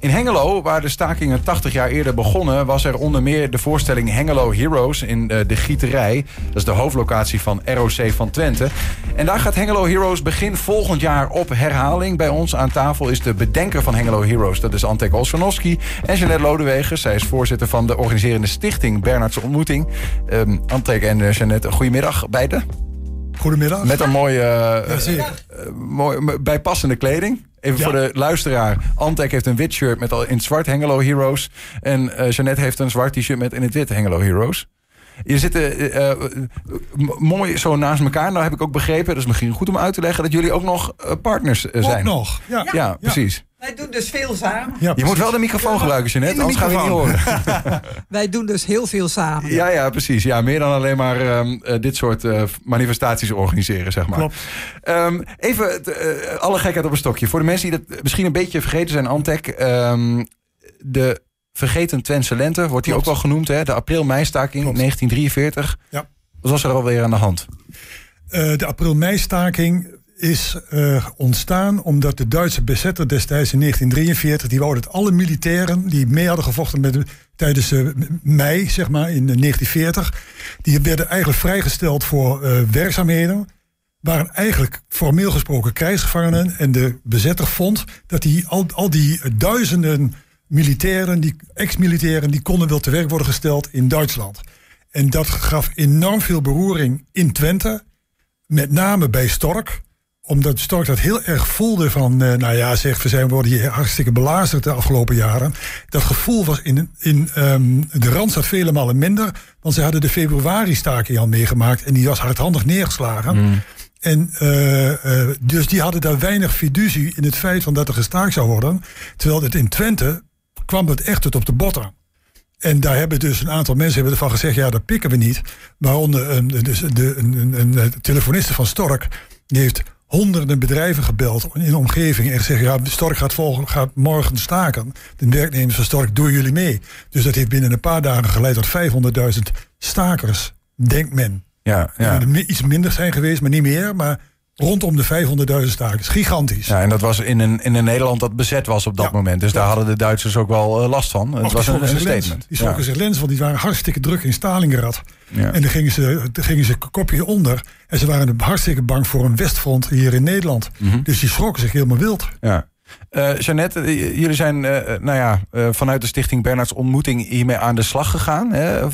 in Hengelo, waar de stakingen 80 jaar eerder begonnen... was er onder meer de voorstelling Hengelo Heroes in eh, de Gieterij. Dat is de hoofdlocatie van ROC van Twente. En daar gaat Hengelo Heroes begin volgend jaar op herhaling. Bij ons aan tafel is de bedenker van Hengelo Heroes. Dat is Antek Olsvanowski en Jeanette Lodewegen. Zij is voorzitter van de organiserende stichting Bernardse Ontmoeting. Um, Antek en uh, Jeannette, goedemiddag beiden. Goedemiddag. Met een mooie, uh, uh, mooi, bijpassende kleding. Even ja. voor de luisteraar. Antek heeft een wit shirt met al in het zwart Hengelo Heroes. En uh, Jeannette heeft een zwart t-shirt met in het wit Hengelo Heroes. Je zitten uh, mooi zo naast elkaar. Nou heb ik ook begrepen, dat is misschien goed om uit te leggen... dat jullie ook nog partners zijn. Ook nog, ja. Ja, ja precies. Wij doen dus veel samen. Ja, je moet wel de microfoon ja, gebruiken, Jeanette, anders gaan we niet horen. Wij doen dus heel veel samen. Ja, ja, precies. Ja, meer dan alleen maar um, uh, dit soort uh, manifestaties organiseren, zeg maar. Klopt. Um, even uh, alle gekheid op een stokje. Voor de mensen die dat misschien een beetje vergeten zijn, Antek. Um, de vergeten Twentse lente wordt hier ook wel genoemd. Hè? De april-meistaking 1943. Ja. Wat was er alweer aan de hand? de april-meistaking is uh, ontstaan omdat de Duitse bezetter destijds in 1943... die wou dat alle militairen die mee hadden gevochten met de, tijdens uh, mei, zeg maar, in 1940... die werden eigenlijk vrijgesteld voor werkzaamheden... waren eigenlijk formeel gesproken krijgsgevangenen... en de bezetter vond dat die, al, al die duizenden militairen, die ex-militairen... die konden wel te werk worden gesteld in Duitsland. En dat gaf enorm veel beroering in Twente... Met name bij Stork, omdat Stork dat heel erg voelde van, uh, nou ja, zeg, we zijn worden hier hartstikke belazerd de afgelopen jaren. Dat gevoel was in, in um, de Randstad vele malen minder, want ze hadden de februari-staking al meegemaakt en die was hardhandig neergeslagen. Mm. En uh, uh, dus die hadden daar weinig fiducie in het feit van dat er gestaakt zou worden. Terwijl het in Twente kwam het echt tot op de botten. En daar hebben dus een aantal mensen hebben ervan gezegd, ja, dat pikken we niet. Waaronder um, dus de, een, een, een, een telefoniste van Stork, die heeft honderden bedrijven gebeld in de omgeving en gezegd: ja, Stork gaat, volgen, gaat morgen staken. De werknemers van Stork, doen jullie mee? Dus dat heeft binnen een paar dagen geleid tot 500.000 stakers, denkt men. Ja, ja. Er iets minder zijn geweest, maar niet meer. Maar rondom de 500.000 stakers. Gigantisch. Ja, en dat was in een, in een Nederland dat bezet was op dat ja, moment. Dus klopt. daar hadden de Duitsers ook wel uh, last van. Het was een, een statement. Die schrokken ja. zich lens, want die waren hartstikke druk in Stalingrad. Ja. En dan gingen ze, dan gingen ze kopje onder. En ze waren hartstikke bang voor een Westfront hier in Nederland. Mm -hmm. Dus die schrokken zich helemaal wild. Ja. Uh, Jeannette, jullie zijn uh, nou ja, uh, vanuit de stichting Bernards Ontmoeting hiermee aan de slag gegaan. Hè?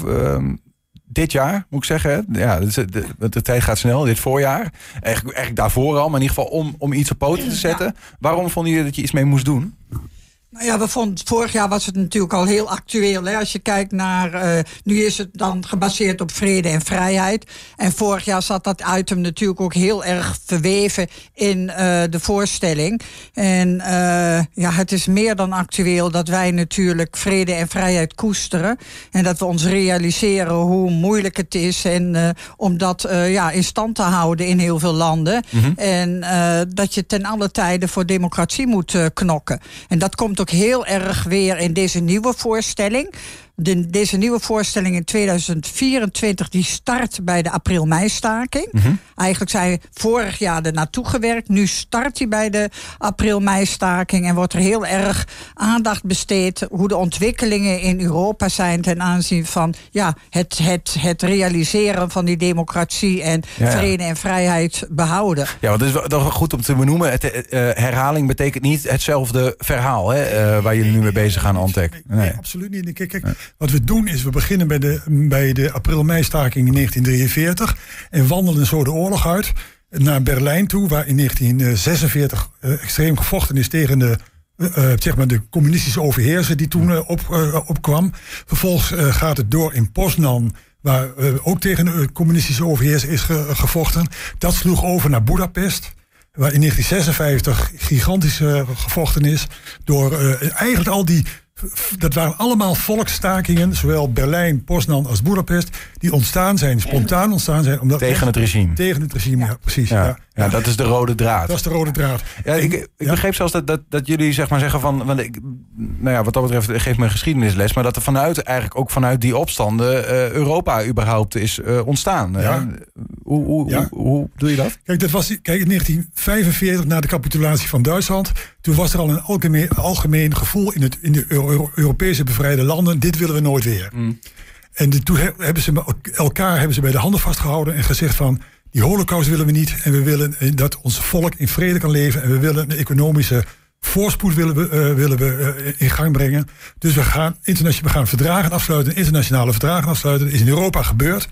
Dit jaar, moet ik zeggen. Ja, de, de, de, tijd gaat snel, dit voorjaar. Eigenlijk, eigenlijk daarvoor al, maar in ieder geval om, om iets op poten te zetten. Ja. Waarom vonden jullie dat je iets mee moest doen? Nou ja, we vonden, vorig jaar was het natuurlijk al heel actueel. Hè? Als je kijkt naar, uh, nu is het dan gebaseerd op vrede en vrijheid. En vorig jaar zat dat item natuurlijk ook heel erg verweven in uh, de voorstelling. En uh, ja, het is meer dan actueel dat wij natuurlijk vrede en vrijheid koesteren. En dat we ons realiseren hoe moeilijk het is en, om dat ja, in stand te houden in heel veel landen. Mm -hmm. En dat je ten alle tijde voor democratie moet knokken. En dat komt ook heel erg weer in deze nieuwe voorstelling. De, deze nieuwe voorstelling in 2024 die start bij de april-mei-staking. Mm -hmm. Eigenlijk zijn we vorig jaar er naartoe gewerkt. Nu start hij bij de april-mei-staking. En wordt er heel erg aandacht besteed hoe de ontwikkelingen in Europa zijn ten aanzien van ja, het, het, het realiseren van die democratie en ja, ja. vrede en vrijheid behouden. Ja, want het is wel goed om te benoemen. Het, uh, herhaling betekent niet hetzelfde verhaal hè, uh, waar jullie nu mee bezig gaan ontdekken. Nee, nee, nee, absoluut niet. Kijk, kijk, wat we doen is, we beginnen bij de, bij de april-mei-staking in 1943 en wandelen zo de oorlog uit naar Berlijn toe, waar in 1946 uh, extreem gevochten is tegen de, uh, zeg maar de communistische overheerser die toen op, opkwam. Vervolgens gaat het door in Poznan, waar ook tegen de communistische overheerser is ge gevochten. Dat sloeg over naar Budapest waar in 1956 gigantisch gevochten is door eigenlijk al die dat waren allemaal volksstakingen, zowel Berlijn, Poznan als Budapest, die ontstaan zijn, spontaan ontstaan zijn. Omdat tegen het regime. Tegen het regime, ja, ja precies. Ja, ja, ja, dat is de rode draad. Dat is de rode draad. Ja, ik, ik begreep zelfs dat, dat, dat jullie zeg maar zeggen van, want ik, nou ja, wat dat betreft geeft me een geschiedenisles, maar dat er vanuit, eigenlijk ook vanuit die opstanden, uh, Europa überhaupt is uh, ontstaan. Ja. Hoe, hoe, Ja. hoe, hoe doe je dat? Kijk, dat was, kijk, in 1945, na de capitulatie van Duitsland, toen was er al een algemeen, algemeen gevoel in, het, in de Euro- Euro- Europese bevrijde landen, dit willen we nooit weer. En de, toen he- hebben ze elkaar hebben ze bij de handen vastgehouden en gezegd van, die holocaust willen we niet en we willen eh, dat ons volk in vrede kan leven en we willen een economische voorspoed willen we, eh, willen we eh, in gang brengen. Dus we gaan, internationaal, we gaan verdragen afsluiten, internationale verdragen afsluiten. Dat is in Europa gebeurd.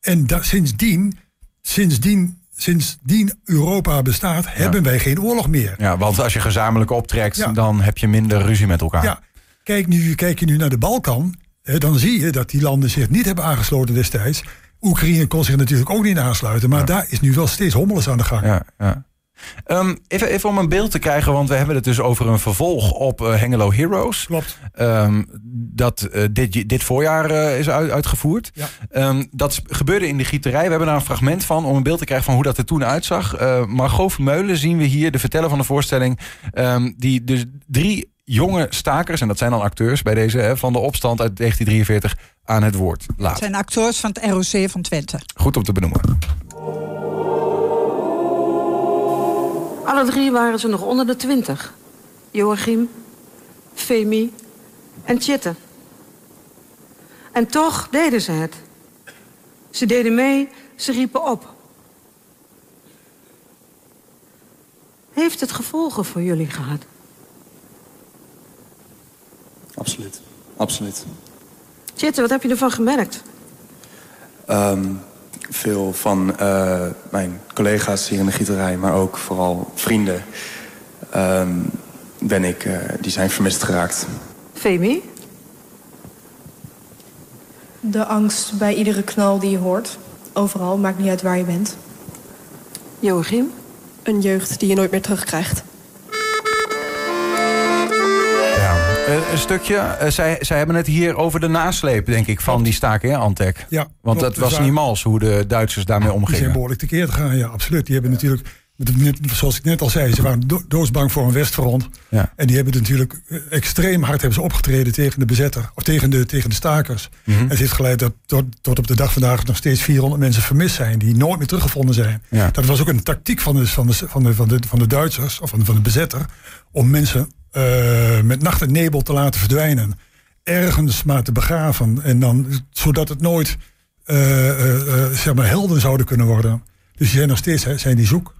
En da, sindsdien, sindsdien, sindsdien Europa bestaat, hebben wij geen oorlog meer. Ja, want als je gezamenlijk optrekt, Ja. dan heb je minder ruzie met elkaar. Ja, kijk, nu, kijk je nu naar de Balkan, hè, dan zie je dat die landen zich niet hebben aangesloten destijds. Oekraïne kon zich natuurlijk ook niet aansluiten, maar daar is nu wel steeds hommeles aan de gang. Ja, ja. Ehm, even, even om een beeld te krijgen, want we hebben het dus over een vervolg op eh, Hengelo Heroes. Klopt. Ehm, dat eh, dit, dit voorjaar eh, is uit- uitgevoerd. Ja. Ehm, dat gebeurde in de gieterij. We hebben daar een fragment van om een beeld te krijgen van hoe dat er toen uitzag. Margot Vermeulen zien we hier, de verteller van de voorstelling. die dus drie jonge stakers, en dat zijn dan acteurs bij deze, hè, van de opstand uit 1943 aan het woord Het laat. zijn acteurs van het ROC van Twente. Goed om te benoemen. Alle drie waren ze nog onder de twintig. Joachim, Femi en Tjitte. En toch deden ze het. Ze deden mee, ze riepen op. Heeft het gevolgen voor jullie gehad? Absoluut. Absoluut. Tjitte, wat heb je ervan gemerkt? Ehm, veel van eh, mijn collega's hier in de gieterij, maar ook vooral vrienden, ehm, ben ik, eh, die zijn vermist geraakt. Femi? De angst bij iedere knal die je hoort. Overal, maakt niet uit waar je bent. Joachim? Een jeugd die je nooit meer terugkrijgt. Eh, een stukje. eh, zij, zij hebben het hier over de nasleep, denk ik, van die staking, hè, Antek? Ja, Want dat was niet mals hoe de Duitsers daarmee Die zijn omgingen. behoorlijk tekeer te gaan, ja, absoluut. Die hebben natuurlijk, zoals ik net al zei, ze waren do- doodsbang voor een Westfront. Ja. En die hebben natuurlijk eh, extreem hard hebben ze opgetreden tegen de bezetter, of tegen de, tegen de stakers. Mhm. En het heeft geleid dat tot, tot op de dag vandaag nog steeds 400 mensen vermist zijn, die nooit meer teruggevonden zijn. Ja. Dat was ook een tactiek van de, van de, van de, van de, van de Duitsers, of van de, van de bezetter, om mensen eh, met nacht en nebel te laten verdwijnen. Ergens maar te begraven. En dan, zodat het nooit eh, eh, eh, zeg maar helden zouden kunnen worden. Dus die zijn nog steeds hè, zijn die zoek.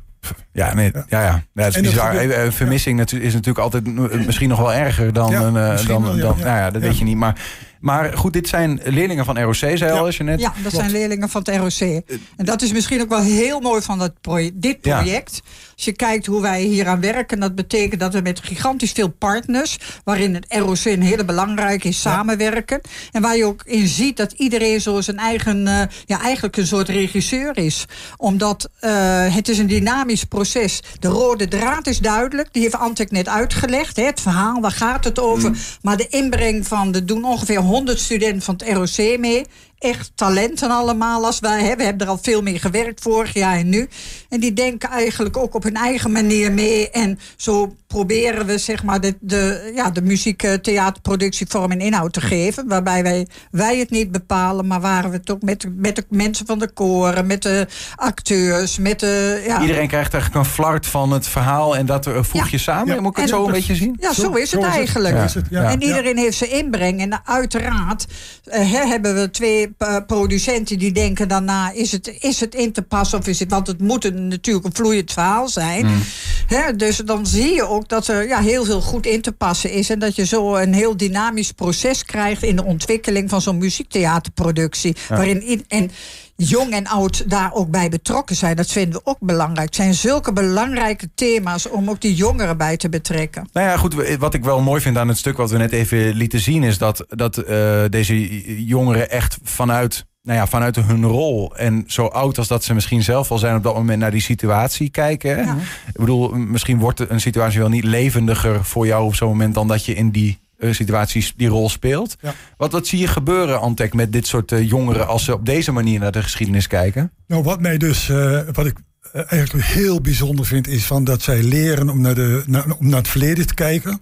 Ja, nee, ja, ja. ja het is En dat bizar. gebeurt- eh, Vermissing is natuurlijk altijd misschien nog wel erger dan... Ja, een, dan, wel, ja, dan ja. Nou ja, dat Ja. weet je niet. Maar, maar goed, dit zijn leerlingen van ROC, zei al, Ja. als je net... Ja, dat zijn leerlingen van het ROC. En dat is misschien ook wel heel mooi van dat proje- dit Ja. project. Als je kijkt hoe wij hier aan werken, dat betekent dat we met gigantisch veel partners, waarin het ROC een hele belangrijke is, samenwerken. En waar je ook in ziet dat iedereen zo zijn eigen, eh, ja, eigenlijk een soort regisseur is. Omdat eh, het is een dynamisch proces. De rode draad is duidelijk. Die heeft Antek net uitgelegd. Hè, het verhaal, waar gaat het over? Maar de inbreng van, er doen ongeveer 100 studenten van het ROC mee echt talenten allemaal als wij. Hè. We hebben er al veel mee gewerkt vorig jaar en nu. En die denken eigenlijk ook op hun eigen manier mee. En zo proberen we zeg maar de, de, ja, de muziek, theaterproductie vorm en inhoud te geven. Waarbij wij, wij het niet bepalen, maar waren we het ook met, met de mensen van de koren, met de acteurs, met de... Ja, Iedereen krijgt eigenlijk een flart van het verhaal en dat eh, voeg Ja. je samen. Ja. Moet ik het En- zo een beetje zien? Ja, zo, is het eigenlijk. Is het, ja. En iedereen heeft zijn inbreng. En uiteraard eh, hè, hebben we twee eh, producenten die denken daarna... Is het, is het in te passen of is het... Want het moet een, natuurlijk een vloeiend verhaal zijn. Mm. Hè, dus dan zie je ook dat er ja, heel veel goed in te passen is. En dat je zo een heel dynamisch proces krijgt... in de ontwikkeling van zo'n muziektheaterproductie. Waarin in, en jong en oud daar ook bij betrokken zijn. Dat vinden we ook belangrijk. Het zijn zulke belangrijke thema's... om ook die jongeren bij te betrekken. Nou ja, goed. Wat ik wel mooi vind aan het stuk wat we net even lieten zien... is dat, dat eh, deze jongeren echt vanuit, nou ja, vanuit hun rol... en zo oud als dat ze misschien zelf al zijn op dat moment... naar die situatie kijken. hè. Ja. Ik bedoel, misschien wordt een situatie wel niet levendiger voor jou op zo'n moment... dan dat je in die eh, situaties die rol speelt. Ja. Wat, wat zie je gebeuren, Antek, met dit soort eh, jongeren... als ze op deze manier naar de geschiedenis kijken? Nou, wat mij dus, eh, wat ik eigenlijk heel bijzonder vind, is van dat zij leren om naar, de, naar, om naar het verleden te kijken.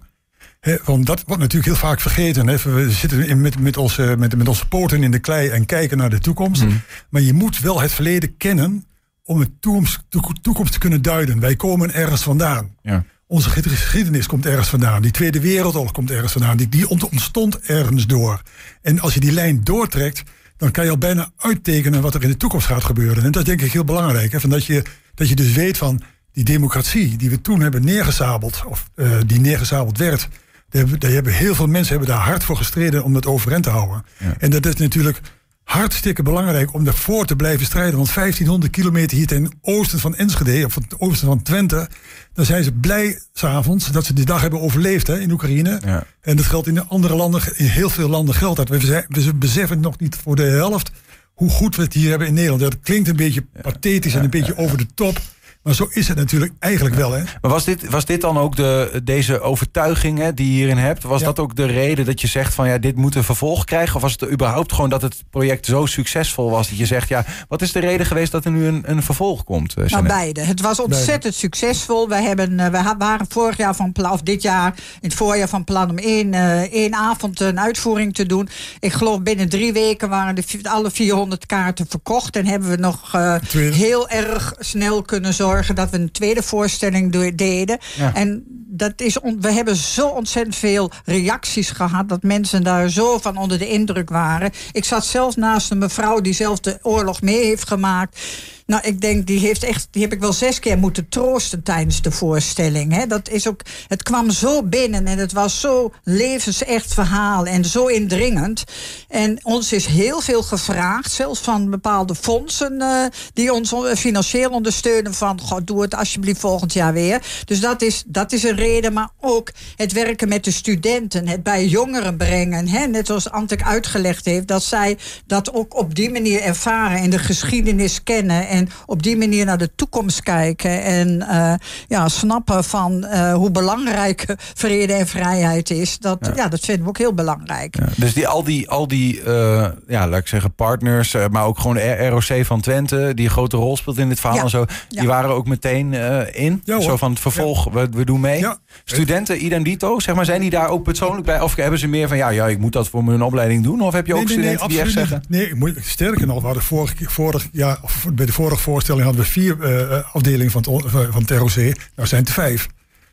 Hè, want dat wordt natuurlijk heel vaak vergeten. Hè. We zitten in, met, met, onze, met, met onze poten in de klei en kijken naar de toekomst. Maar je moet wel het verleden kennen om een toekomst, toekomst te kunnen duiden. Wij komen ergens vandaan. Ja. Onze geschiedenis komt ergens vandaan. Die Tweede Wereldoorlog komt ergens vandaan. Die, die ontstond ergens door. En als je die lijn doortrekt, dan kan je al bijna uittekenen wat er in de toekomst gaat gebeuren. En dat is denk ik heel belangrijk. Hè? Van dat, je, dat je dus weet van die democratie die we toen hebben neergezabeld, of uh, die neergezabeld werd. Daar hebben, daar hebben heel veel mensen hebben daar hard voor gestreden om dat overeind te houden. Ja. En dat is natuurlijk hartstikke belangrijk om daarvoor te blijven strijden. Want 1500 kilometer hier ten oosten van Enschede, of het oosten van Twente, dan zijn ze blij s'avonds dat ze die dag hebben overleefd hè, in Oekraïne. Ja. En dat geldt in andere landen, in heel veel landen geldt dat. We, we beseffen nog niet voor de helft hoe goed we het hier hebben in Nederland. Dat klinkt een beetje pathetisch en een beetje over de top. Maar zo is het natuurlijk eigenlijk wel. Hè? Maar was dit, was dit dan ook de, deze overtuiging hè, die je hierin hebt? Was Ja. dat ook de reden dat je zegt van ja, dit moet een vervolg krijgen? Of was het überhaupt gewoon dat het project zo succesvol was dat je zegt ja, wat is de reden geweest dat er nu een, een vervolg komt? eh, Nou, beide. Het was ontzettend succesvol. We, hebben, eh, we waren vorig jaar van plan, of dit jaar in het voorjaar van plan om één, eh, één avond een uitvoering te doen. Ik geloof binnen drie weken waren de, alle 400 kaarten verkocht. En hebben we nog heel erg snel kunnen zorgen dat we een tweede voorstelling deden. Ja. En dat is we hebben zo ontzettend veel reacties gehad dat mensen daar zo van onder de indruk waren. Ik zat zelf naast een mevrouw die zelf de oorlog mee heeft gemaakt. Nou, ik denk, die, heeft echt, die heb ik wel zes keer moeten troosten tijdens de voorstelling. Hè. Dat is ook, het kwam zo binnen en het was zo levensecht verhaal en zo indringend. En ons is heel veel gevraagd, zelfs van bepaalde fondsen eh, die ons on- financieel ondersteunen. Van, god, doe het alsjeblieft volgend jaar weer. Dus dat is, dat is een reden, maar ook het werken met de studenten, het bij jongeren brengen. Hè. Net zoals Antek uitgelegd heeft, dat zij dat ook op die manier ervaren en de geschiedenis kennen. En op die manier naar de toekomst kijken. En eh, ja, snappen van eh, hoe belangrijk vrede en vrijheid is. Dat, ja. dat vinden we ook heel belangrijk. Ja, dus die, al die, al die eh, ja, laat ik zeggen, partners, maar ook gewoon de ROC van Twente, die een grote rol speelt in dit verhaal Ja. en zo, Ja. die waren ook meteen eh, in. Zo van het vervolg, we, we doen mee. Studenten, idem dito, zeg maar, zijn die daar ook persoonlijk bij? Of hebben ze meer van, ja, ja, ik moet dat voor mijn opleiding doen? Of heb je ook studenten die echt zeggen... Nee, ik moet, sterker nog, we hadden vorig, vorig jaar, bij de vorige voorstelling hadden we vier eh, afdelingen van het, van het ROC. Nou zijn het er vijf.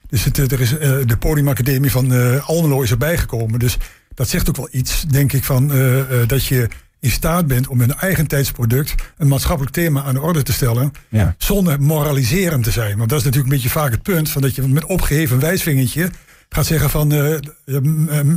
Dus het, er is, eh, de podiumacademie van eh, Almelo is erbij gekomen. Dus dat zegt ook wel iets, denk ik, van eh, eh, dat je in staat bent om een eigen tijdsproduct een maatschappelijk thema aan de orde te stellen. Ja. Zonder moraliserend te zijn. Want dat is natuurlijk een beetje vaak het punt van dat je met opgeheven wijsvingertje gaat zeggen van eh, eh,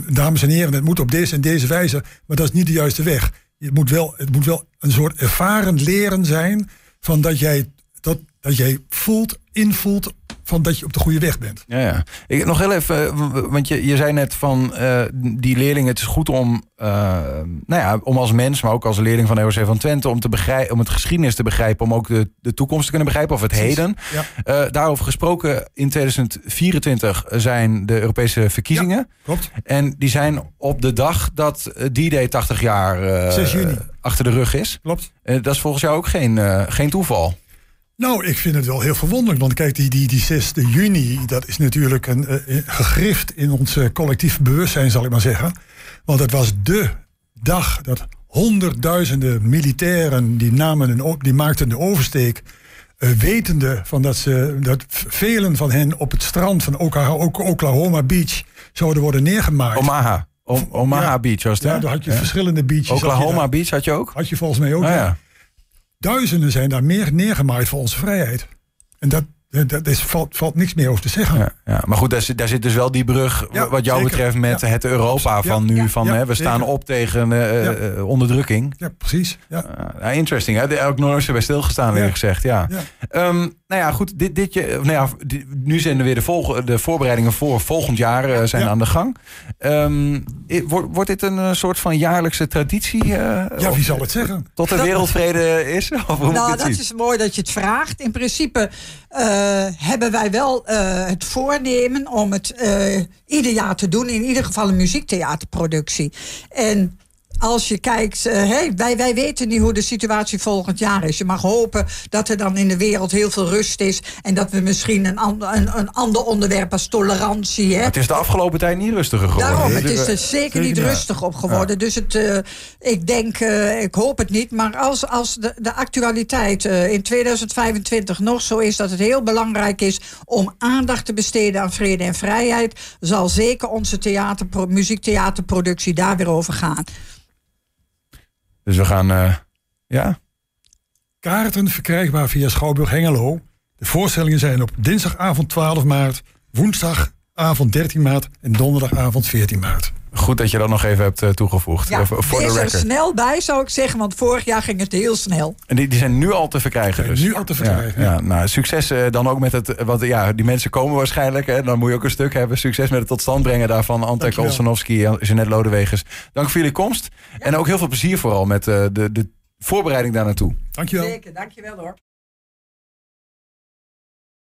dames en heren, het moet op deze en deze wijze. Maar dat is niet de juiste weg. Je moet wel, het moet wel een soort ervaren leren zijn van dat jij, dat, dat jij voelt, invoelt van dat je op de goede weg bent. Ja, ja. Ik, nog heel even, eh, want je, je zei net van eh, die leerlingen, het is goed om, eh, nou ja, om als mens, maar ook als leerling van ROC van Twente, om, te begrijpen, om het geschiedenis te begrijpen, om ook de, de toekomst te kunnen begrijpen, of het heden. Ja. Daarover gesproken, in 2024 zijn de Europese verkiezingen. Klopt? En die zijn op de dag dat D-Day 80 jaar 6 juni. achter de rug is. Klopt. Dat is volgens jou ook geen, geen toeval. Nou, ik vind het wel heel verwonderlijk. Want kijk, die, die, die 6 juni, dat is natuurlijk een, eh, gegrift in ons eh, collectief bewustzijn, zal ik maar zeggen. Want het was de dag dat honderdduizenden militairen, die, namen een, die maakten de oversteek. eh, wetende van dat, ze, dat velen van hen op het strand van Oklahoma Beach zouden worden neergemaaid. Omaha. O- Omaha Ja. Beach was het, hè? ja, daar had je Ja. verschillende beaches. had Oklahoma daar. Beach had je ook? Had je volgens mij ook. Ah, ja. Duizenden zijn daar meer neergemaaid voor onze vrijheid. En dat, dat is, valt, valt niks meer over te zeggen. Ja, ja, maar goed, daar zit, daar zit dus wel die brug, Ja, wat jou zeker. betreft, met Ja. het Europa van nu. Ja. Van, Ja, hè, we staan op tegen eh, Ja. eh, onderdrukking. Ja, precies. Ja. Uh, interesting, hè? Nooit zo bij stilgestaan, Ja. gezegd. Ja. Ja. Ehm, nou ja, goed, dit, dit, je- nou ja, nu zijn er weer de, volg, de voorbereidingen voor volgend jaar eh, zijn Ja. aan de gang. Ehm, i- wordt, wordt dit een soort van jaarlijkse traditie? eh, ja, wie zal het zeggen? Tot de wereldvrede is? Of hoe Nou, dat zien? is mooi dat je het vraagt. In principe eh, hebben wij wel eh, het voornemen om het eh, ieder jaar te doen. In ieder geval een muziektheaterproductie. En als je kijkt, uh, hey, wij, wij weten niet hoe de situatie volgend jaar is. Je mag hopen dat er dan in de wereld heel veel rust is. En dat we misschien een, ander, een, een ander onderwerp als tolerantie. Hè. Het is de afgelopen tijd niet rustiger geworden. Daarom, het is er zeker niet rustig op geworden. Ja. Dus het, uh, ik denk, uh, ik hoop het niet. Maar als, als de, de actualiteit in 2025 nog zo is dat het heel belangrijk is om aandacht te besteden aan vrede en vrijheid, zal zeker onze theater, muziektheaterproductie daar weer over gaan. Dus we gaan, uh, ja. Kaarten verkrijgbaar via Schouwburg Hengelo. De voorstellingen zijn op dinsdagavond 12 maart, woensdagavond 13 maart en donderdagavond 14 maart. Goed dat je dat nog even hebt uh, toegevoegd. Ja, voor is er snel bij, zou ik zeggen, want vorig jaar ging het heel snel. En die, die zijn nu al te verkrijgen dus? Nu al te verkrijgen, ja. ja. nou, succes uh, dan ook met het, want ja, die mensen komen waarschijnlijk. Hè, dan moet je ook een stuk hebben. Succes met het tot stand brengen daarvan. Antek Olsenowski en Jeanette Lodewegers. Dank voor jullie komst. Ja. En ook heel veel plezier vooral met de, de voorbereiding daar naartoe. Dankjewel. Zeker, dankjewel hoor.